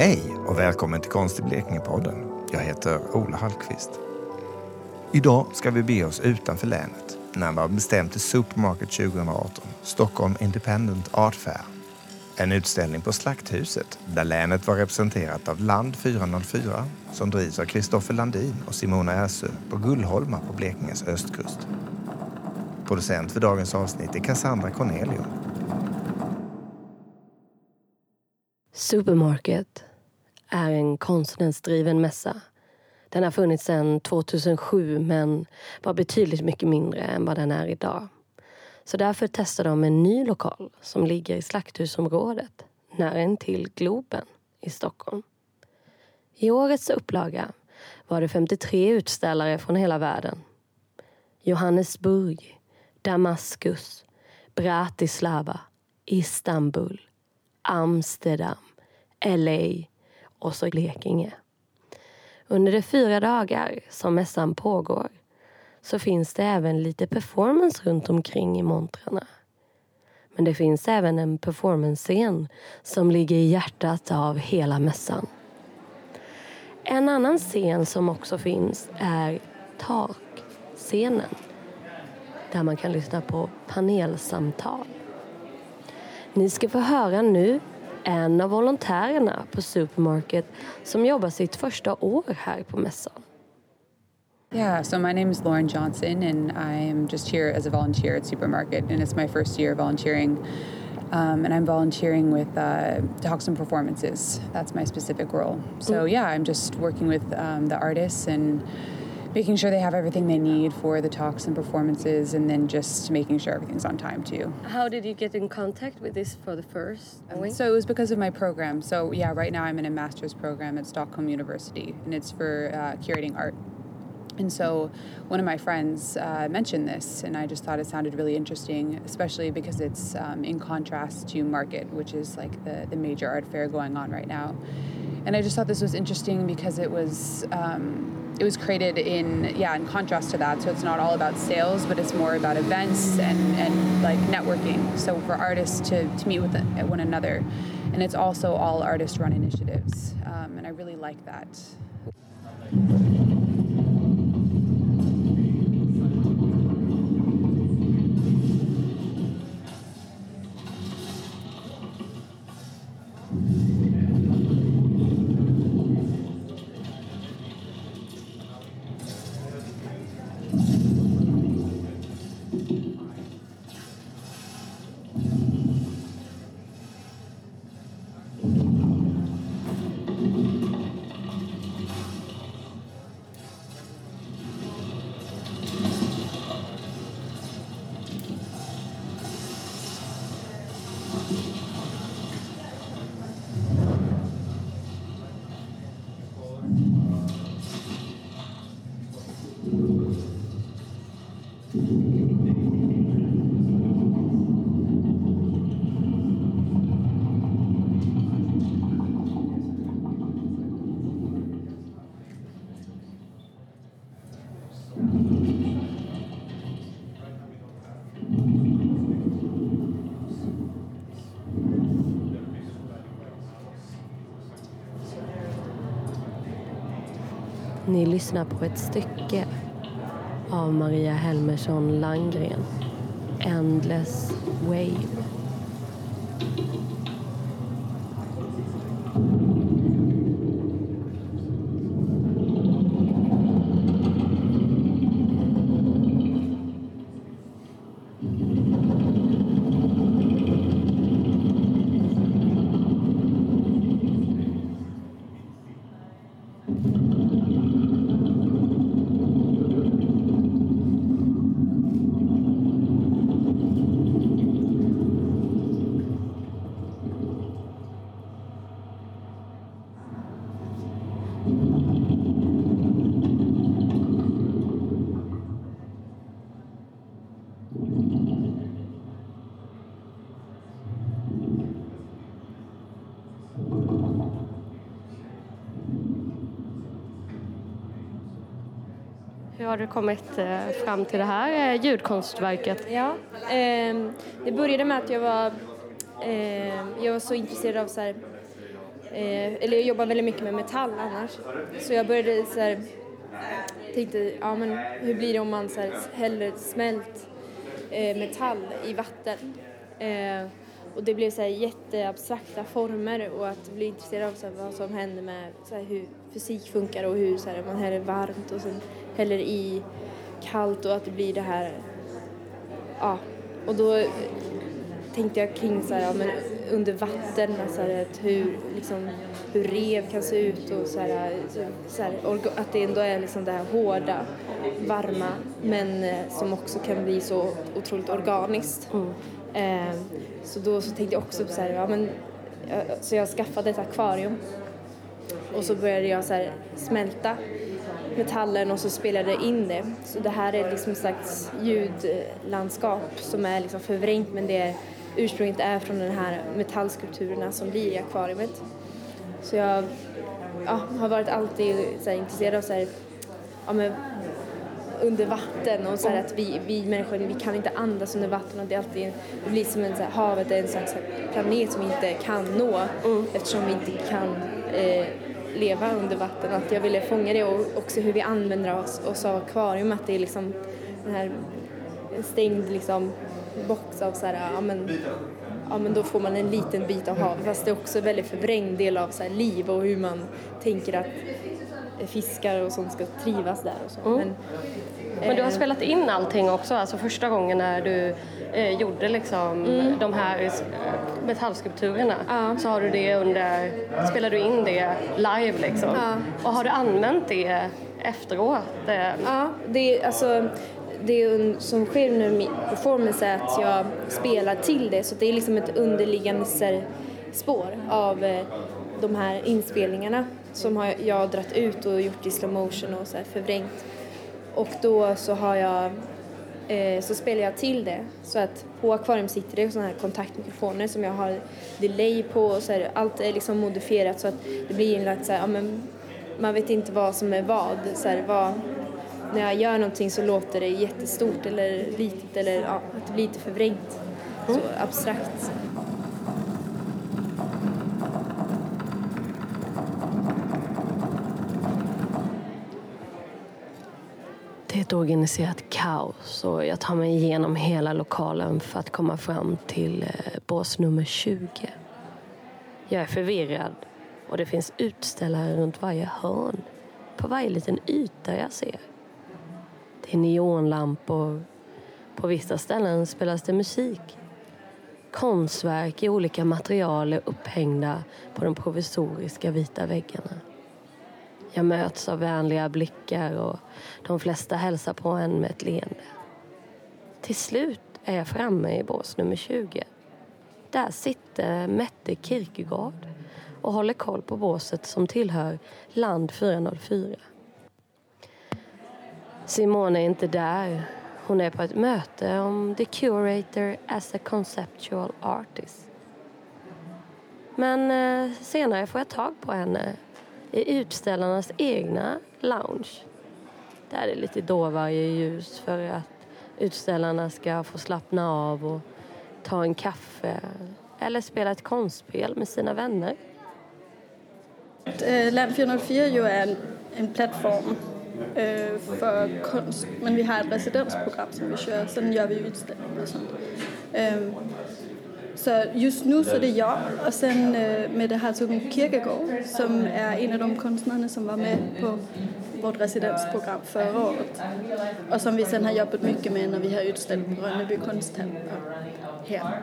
Hej och välkommen till Konst i Blekinge-podden. Jag heter Ola Hallqvist. Idag ska vi bege oss utanför länet, närmare bestämt till Supermarket 2018, Stockholm Independent Art Fair. En utställning på Slakthuset där länet var representerat av Land 404 som drivs av Kristoffer Landin och Simona Ersö på Gullholma på Blekinges östkust. Producent för dagens avsnitt är Cassandra Cornelio. Supermarket är en konstnärsdriven mässa. Den har funnits sedan 2007 men var betydligt mycket mindre än vad den är idag. Så därför testar de en ny lokal som ligger i Slakthusområdet nära till Globen i Stockholm. I årets upplaga var det 53 utställare från hela världen. Johannesburg, Damaskus, Bratislava, Istanbul, Amsterdam, LA och så Blekinge. Under de fyra dagar som mässan pågår så finns det även lite performance runt omkring i montrarna. Men det finns även en performance-scen som ligger i hjärtat av hela mässan. En annan scen som också finns är takscenen där man kan lyssna på panelsamtal. Ni ska få höra nu en av volontärerna på Supermarket som jobbar sitt första år här på mässan. Yeah, so my name is Lauren Johnson, and I am just here as a volunteer at Supermarket, and it's my first year volunteering. Um, and I'm volunteering with uh, talks and performances. That's my specific role. So mm. yeah, I'm just working with um, the artists and making sure they have everything they need for the talks and performances, and then just making sure everything's on time too. How did you get in contact with this for the first? So it was because of my program. So yeah, right now I'm in a master's program at Stockholm University, and it's for uh, curating art. And so one of my friends uh, mentioned this, and I just thought it sounded really interesting, especially because it's um, in contrast to Market, which is like the, the major art fair going on right now. And I just thought this was interesting because it was um, it was created in yeah in contrast to that. So it's not all about sales but it's more about events and and like networking. So for artists to, to meet with one another. And it's also all artist run initiatives. Um, and i really like that Ni lyssnar på ett stycke av Maria Helmersson Langgren. Endless Wave. Hur har du kommit eh, fram till det här eh, ljudkonstverket? Ja, eh, det började med att jag var, eh, jag var så intresserad av så här, Eh, eller jag jobbar väldigt mycket med metall annars. Så jag började så här, tänkte, ja men hur blir det om man så här, häller smält eh, metall i vatten? Eh, och det blev så här jätteabstrakta former och att bli intresserad av så här, vad som händer med så här, hur fysik funkar och hur så här, man häller varmt och sen häller i kallt och att det blir det här, ja. Och då tänkte jag kring så här, ja, men under vatten, så här, att hur, liksom, hur rev kan se ut och så här, så här, att det ändå är liksom det här hårda, varma men eh, som också kan bli så otroligt organiskt. Mm. Eh, så då så tänkte jag också så här, ja men så jag skaffade ett akvarium och så började jag så smälta metallen och så spelade jag in det. Så det här är liksom ett slags ljudlandskap som är liksom förvrängt men det ursprunget är från de här metallskulpturerna som blir i akvariet. Så jag ja, har varit alltid så här, intresserad av så här, ja, men, under vatten och så här, att vi, vi människor vi kan inte andas under vatten och det, är alltid, det blir som en så här, havet är en slags planet som vi inte kan nå mm. eftersom vi inte kan eh, leva under vatten. Att jag ville fånga det och också hur vi använder oss, oss av akvarium, att det är liksom den här stängd liksom, box av så här, ja men, ja men då får man en liten bit av havet fast det är också en väldigt förvrängd del av så här, liv och hur man tänker att fiskar och sånt ska trivas där och så. Mm. Men, men du har eh, spelat in allting också, alltså första gången när du eh, gjorde liksom mm. de här eh, metallskulpturerna ja. så har du det under, spelar du in det live liksom. Ja. Och har du använt det efteråt? Ja, det är alltså det som sker under min performance är att jag spelar till det. Så det är liksom ett underliggande spår av eh, de här inspelningarna som jag har dratt ut och gjort i slow motion och så här förvrängt. Och då så har jag eh, så spelar jag till det. Så att på akvarium sitter det sådana här kontaktmikrofoner som jag har delay på och så här, allt är liksom modifierat så att det blir inlagt så här, ja, men man vet inte vad som är vad, så här, vad, när jag gör någonting så låter det jättestort eller litet eller ja, att det blir lite förvrängt. Mm. Så abstrakt. Det är ett organiserat kaos och jag tar mig igenom hela lokalen för att komma fram till eh, bås nummer 20. Jag är förvirrad och det finns utställare runt varje hörn, på varje liten yta jag ser. Det är neonlampor. På vissa ställen spelas det musik. Konstverk i olika material är upphängda på de provisoriska vita väggarna. Jag möts av vänliga blickar och de flesta hälsar på en med ett leende. Till slut är jag framme i bås nummer 20. Där sitter Mette Kierkegaard och håller koll på båset som tillhör Land 404. Simone är inte där. Hon är på ett möte om The Curator as a Conceptual Artist. Men eh, senare får jag tag på henne i utställarnas egna lounge. Där är det lite dovare ljus för att utställarna ska få slappna av och ta en kaffe eller spela ett konstspel med sina vänner. Lab Land 404 ju är en, en plattform Eh, för konst. Men vi har ett residensprogram som vi kör, sen gör vi utställningar och sånt. Ehm, så just nu så är det jag och sen øh, med det här Kierkegaard som är en av de konstnärerna som var med på vårt residensprogram förra året och som vi sen har jobbat mycket med när vi har utställt på Rönneby konsthall här.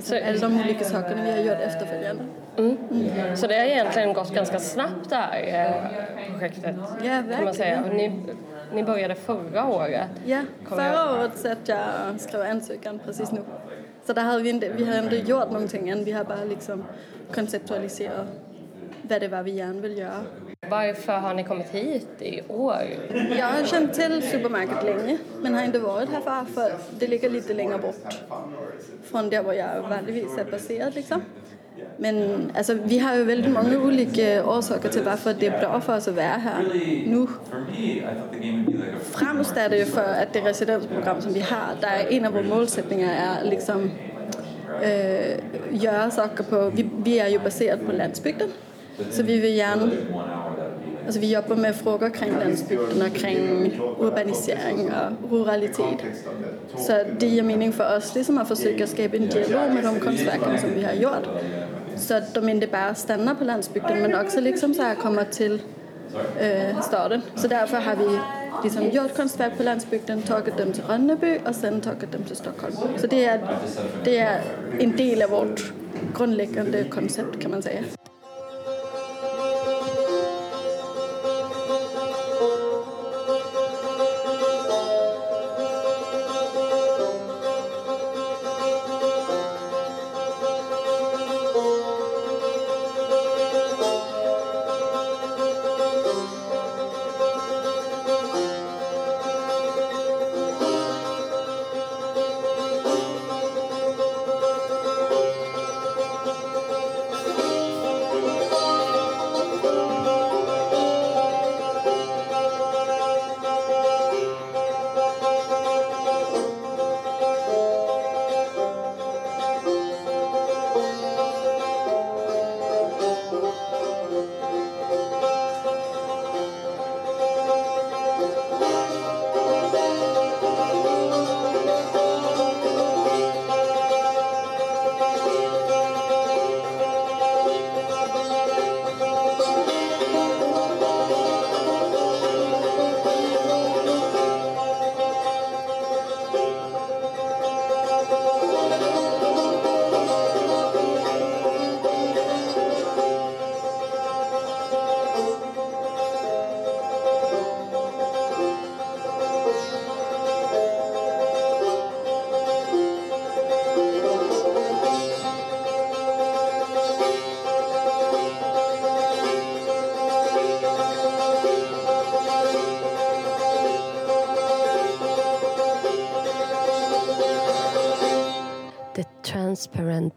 Så är de olika sakerna vi har gjort efterföljande. Mm. Mm. Så det har egentligen gått ganska snabbt det här eh, projektet? Ja, verkligen. Kan man säga. Ni, ni började förra året? Ja, förra jag... året så att jag skrev ansökan precis nu. Så där hade vi, inte, vi hade inte gjort någonting än, vi har bara liksom konceptualiserat vad det var vi gärna vill göra. Varför har ni kommit hit i år? Jag har känt till Supermarket länge men har inte varit här för, för det ligger lite längre bort från där var jag vanligtvis är baserad liksom. Men alltså, vi har ju väldigt många olika orsaker till varför det är bra för oss att vara här nu. Främst är det ju för att det residensprogram som vi har, där en av våra målsättningar är liksom äh, göra saker på, vi, vi är ju baserat på landsbygden Så vi vill gärna Alltså vi jobbar med frågor kring landsbygderna, kring urbanisering och ruralitet. Så det ger mening för oss liksom att försöka skapa en dialog med de konstverken som vi har gjort. Så att de inte bara stannar på landsbygden men också liksom så här kommer till äh, staden. Så därför har vi liksom gjort konstverk på landsbygden, tagit dem till Rönneby och sen tagit dem till Stockholm. Så det är, det är en del av vårt grundläggande koncept kan man säga.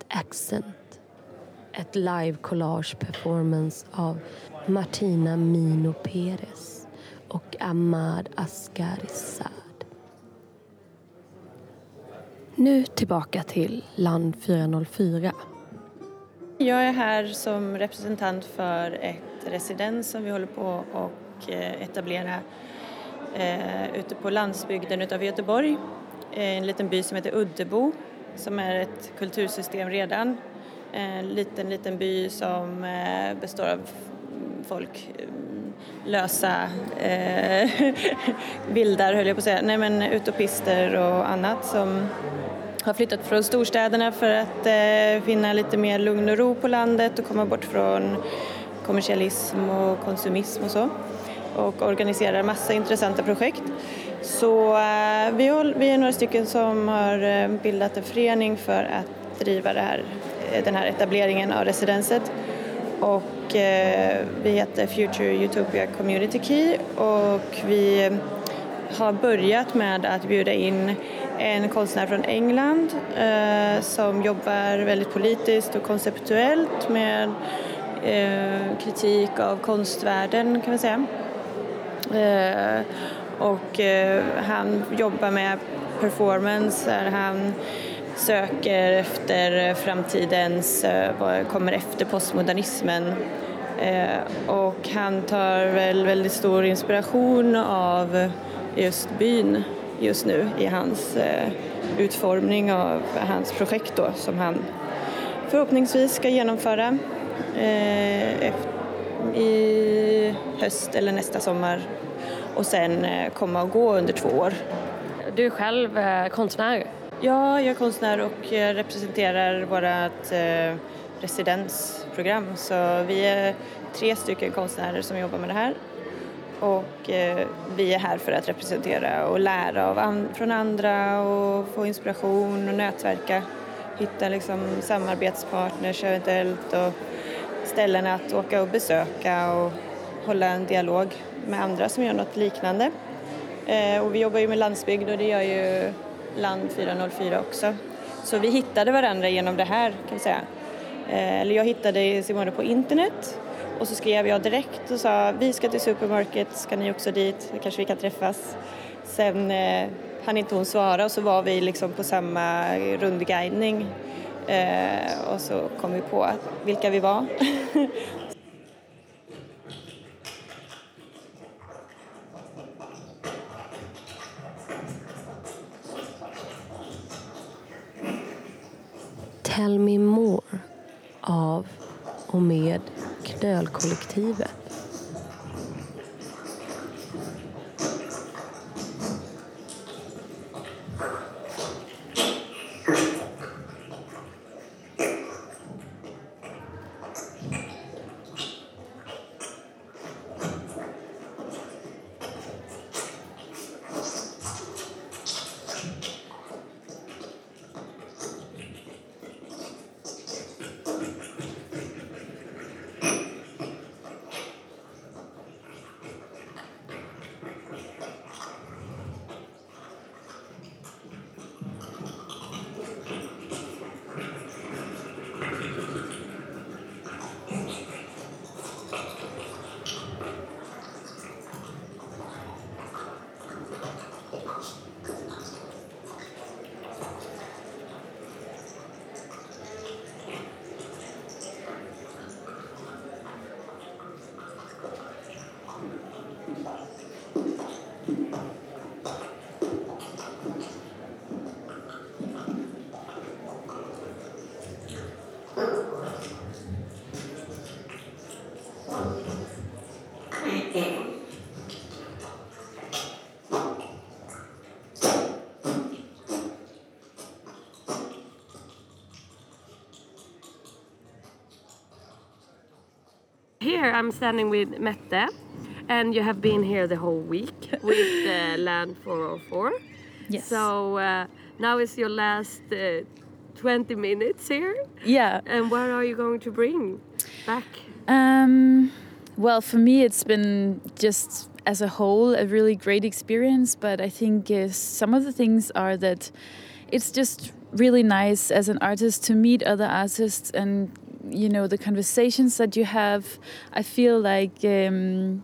Accent. Ett live collage performance av Martina Mino Perez och Ahmad Asghari Nu tillbaka till Land 404. Jag är här som representant för ett residens som vi håller på att eh, etablera eh, ute på landsbygden utanför Göteborg. Eh, en liten by som heter Uddebo som är ett kultursystem redan. En liten, liten by som eh, består av folk, eh, lösa eh, vildar höll jag på att säga, nej men utopister och annat som har flyttat från storstäderna för att eh, finna lite mer lugn och ro på landet och komma bort från kommersialism och konsumism och så och organiserar massa intressanta projekt. Så eh, vi, är några stycken som har eh, bildat en förening för att driva här, eh, den här etableringen av residenset. Och vi heter Future Utopia Community Key och vi har börjat med att bjuda in en konstnär från England eh, som jobbar väldigt politiskt och konceptuellt med eh, kritik av konstvärlden kan man säga. Och eh, han jobbar med performance där han söker efter framtidens, eh, vad kommer efter postmodernismen. Eh, och han tar väl väldigt stor inspiration av just byn just nu i hans eh, utformning av hans projekt då, som han förhoppningsvis ska genomföra i höst eller nästa sommar och sen eh, komma och gå under två år. Du är själv eh, konstnär? Ja, jag är konstnär och representerar vårt eh, residensprogram. Så vi är tre stycken konstnärer som jobbar med det här. Och vi är här för att representera och lära av an från andra och få inspiration och nätverka. Hitta liksom samarbetspartners eventuellt och ställen att åka och besöka och hålla en dialog med andra som gör något liknande. Eh, och vi jobbar ju med landsbygd och det gör ju Land 404 också. Så vi hittade varandra genom det här kan vi säga. Eh, eller jag hittade Simone på internet och så skrev jag direkt och sa vi ska till Supermarket, ska ni också dit? Kanske vi kan träffas. Sen eh, hann inte hon svara och så var vi liksom på samma rundguidning eh, och så kom vi på vilka vi var. Tell Me More av och med Knölkollektivet. Here I'm standing with Mette, and you have been here the whole week with uh, Land 404. Yes. So uh, now is your last uh, 20 minutes here. yeah. And what are you going to bring back? Um, well, for me, it's been just as a whole a really great experience. But I think uh, some of the things are that it's just really nice as an artist to meet other artists and you know the conversations that you have. I feel like. Um,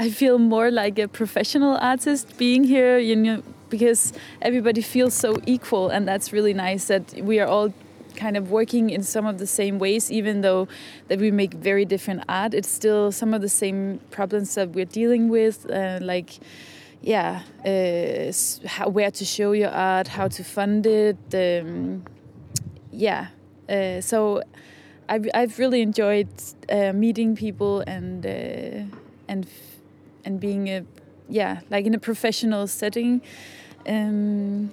I feel more like a professional artist being here, you know, because everybody feels so equal, and that's really nice that we are all kind of working in some of the same ways, even though that we make very different art. It's still some of the same problems that we're dealing with, uh, like yeah, uh, how, where to show your art, how to fund it, um, yeah. Uh, so I've I've really enjoyed uh, meeting people and uh, and and being a yeah like in a professional setting, um,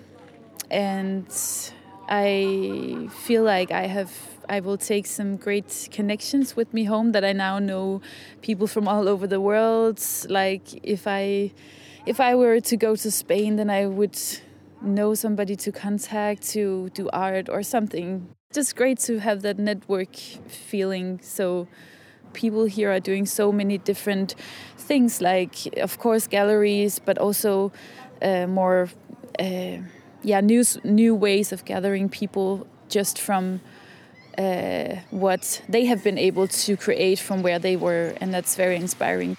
and I feel like I have I will take some great connections with me home that I now know people from all over the world. Like if I if I were to go to Spain, then I would know somebody to contact to do art or something. It's just great to have that network feeling. So people here are doing so many different things, like of course galleries, but also uh, more uh, yeah new new ways of gathering people just from uh, what they have been able to create from where they were, and that's very inspiring.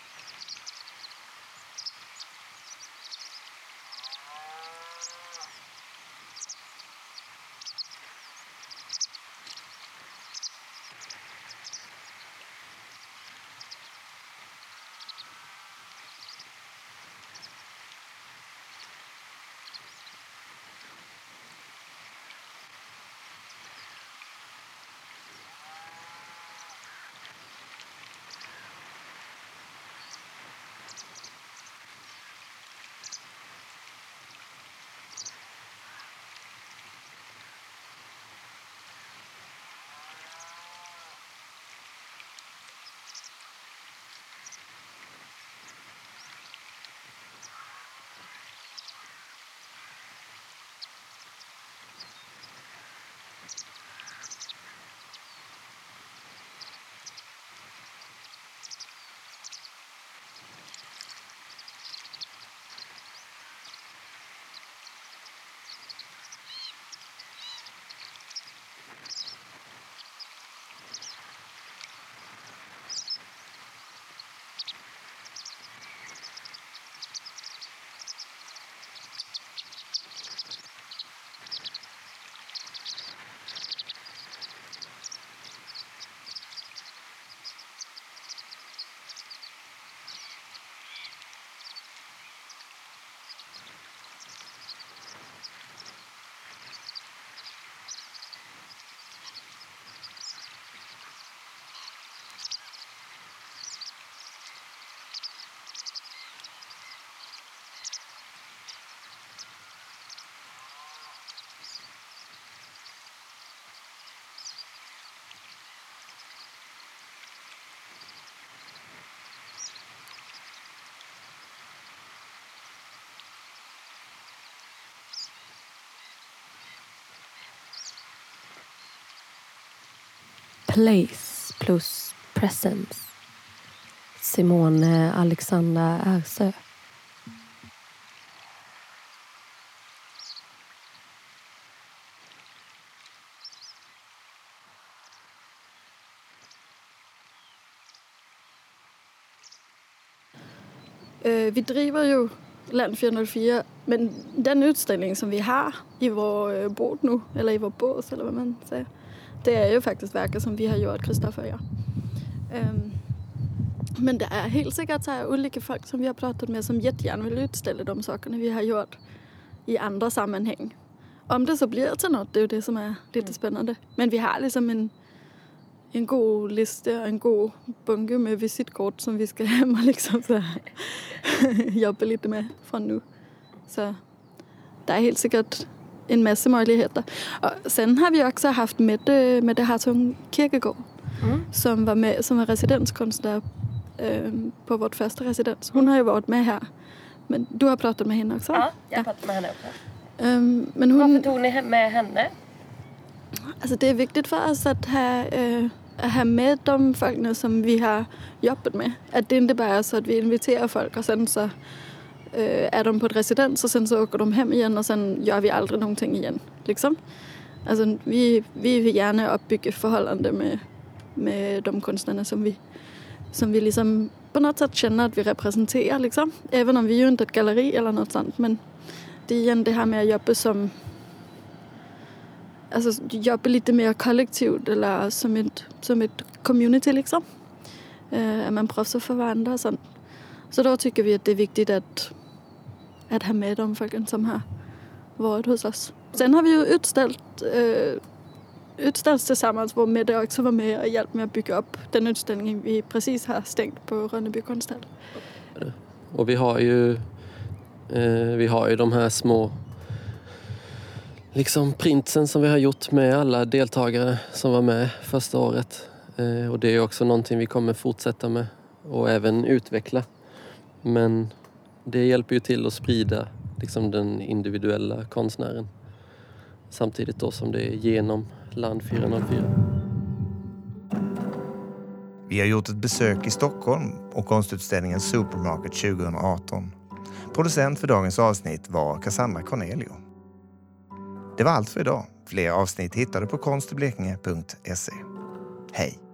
Place plus Presence. Simone Alexandra Ersö. Eh, vi driver ju Land 404, men den utställning som vi har i vår eh, båt nu, eller i vår bås eller vad man säger, det är ju faktiskt verker som vi har gjort, Kristoffer och jag. Um, men det är helt säkert så här olika folk som vi har pratat med som jättegärna vill utställa de sakerna vi har gjort i andra sammanhang. Om det så blir till något, det är ju det som är lite spännande. Men vi har liksom en, en god lista och en god bunke med visitkort som vi ska hem och liksom så jobba lite med från nu. Så det är helt säkert en massa möjligheter. Och sen har vi också haft det här som Kierkegaard mm. som var med som var residenskonstnär eh, på vårt första residens. Hon har ju varit med här. Men du har pratat med henne också? Ja, jag har pratat med henne också. Um, men hon, Varför tog ni med henne? Alltså det är viktigt för oss att ha, uh, att ha med de folkna som vi har jobbat med. Att det inte bara är så att vi inviterar folk och sen så Eh, är de på ett residens och sen så åker de hem igen och sen gör vi aldrig någonting igen. Liksom. Alltså vi, vi vill gärna uppbygga förhållande med, med de konstnärer som vi, som vi liksom på något sätt känner att vi representerar. Liksom. Även om vi ju inte är ett galleri eller något sånt. Men det är igen det här med att jobba som alltså jobba lite mer kollektivt eller som ett, som ett community liksom. Eh, äh, att man proffsar för varandra och sånt. Så då tycker vi att det är viktigt att, att ha med de folken som har varit hos oss. Sen har vi ju utställt, uh, øh, utställts tillsammans hvor Mette också var med och hjälpte med att bygga upp den utställning vi precis har stängt på Rönneby konsthall. Och vi har ju eh, øh, vi har ju de här små liksom printsen som vi har gjort med alla deltagare som var med första året. Øh, eh, och det är också någonting vi kommer fortsätta med och även utveckla. Men det hjälper ju till att sprida liksom den individuella konstnären. Samtidigt då som det är genom Land 404. Vi har gjort ett besök i Stockholm och konstutställningen Supermarket 2018. Producent för dagens avsnitt var Cassandra Cornelio. Det var allt för idag. Fler avsnitt hittar du på konstiblekinge.se. Hej!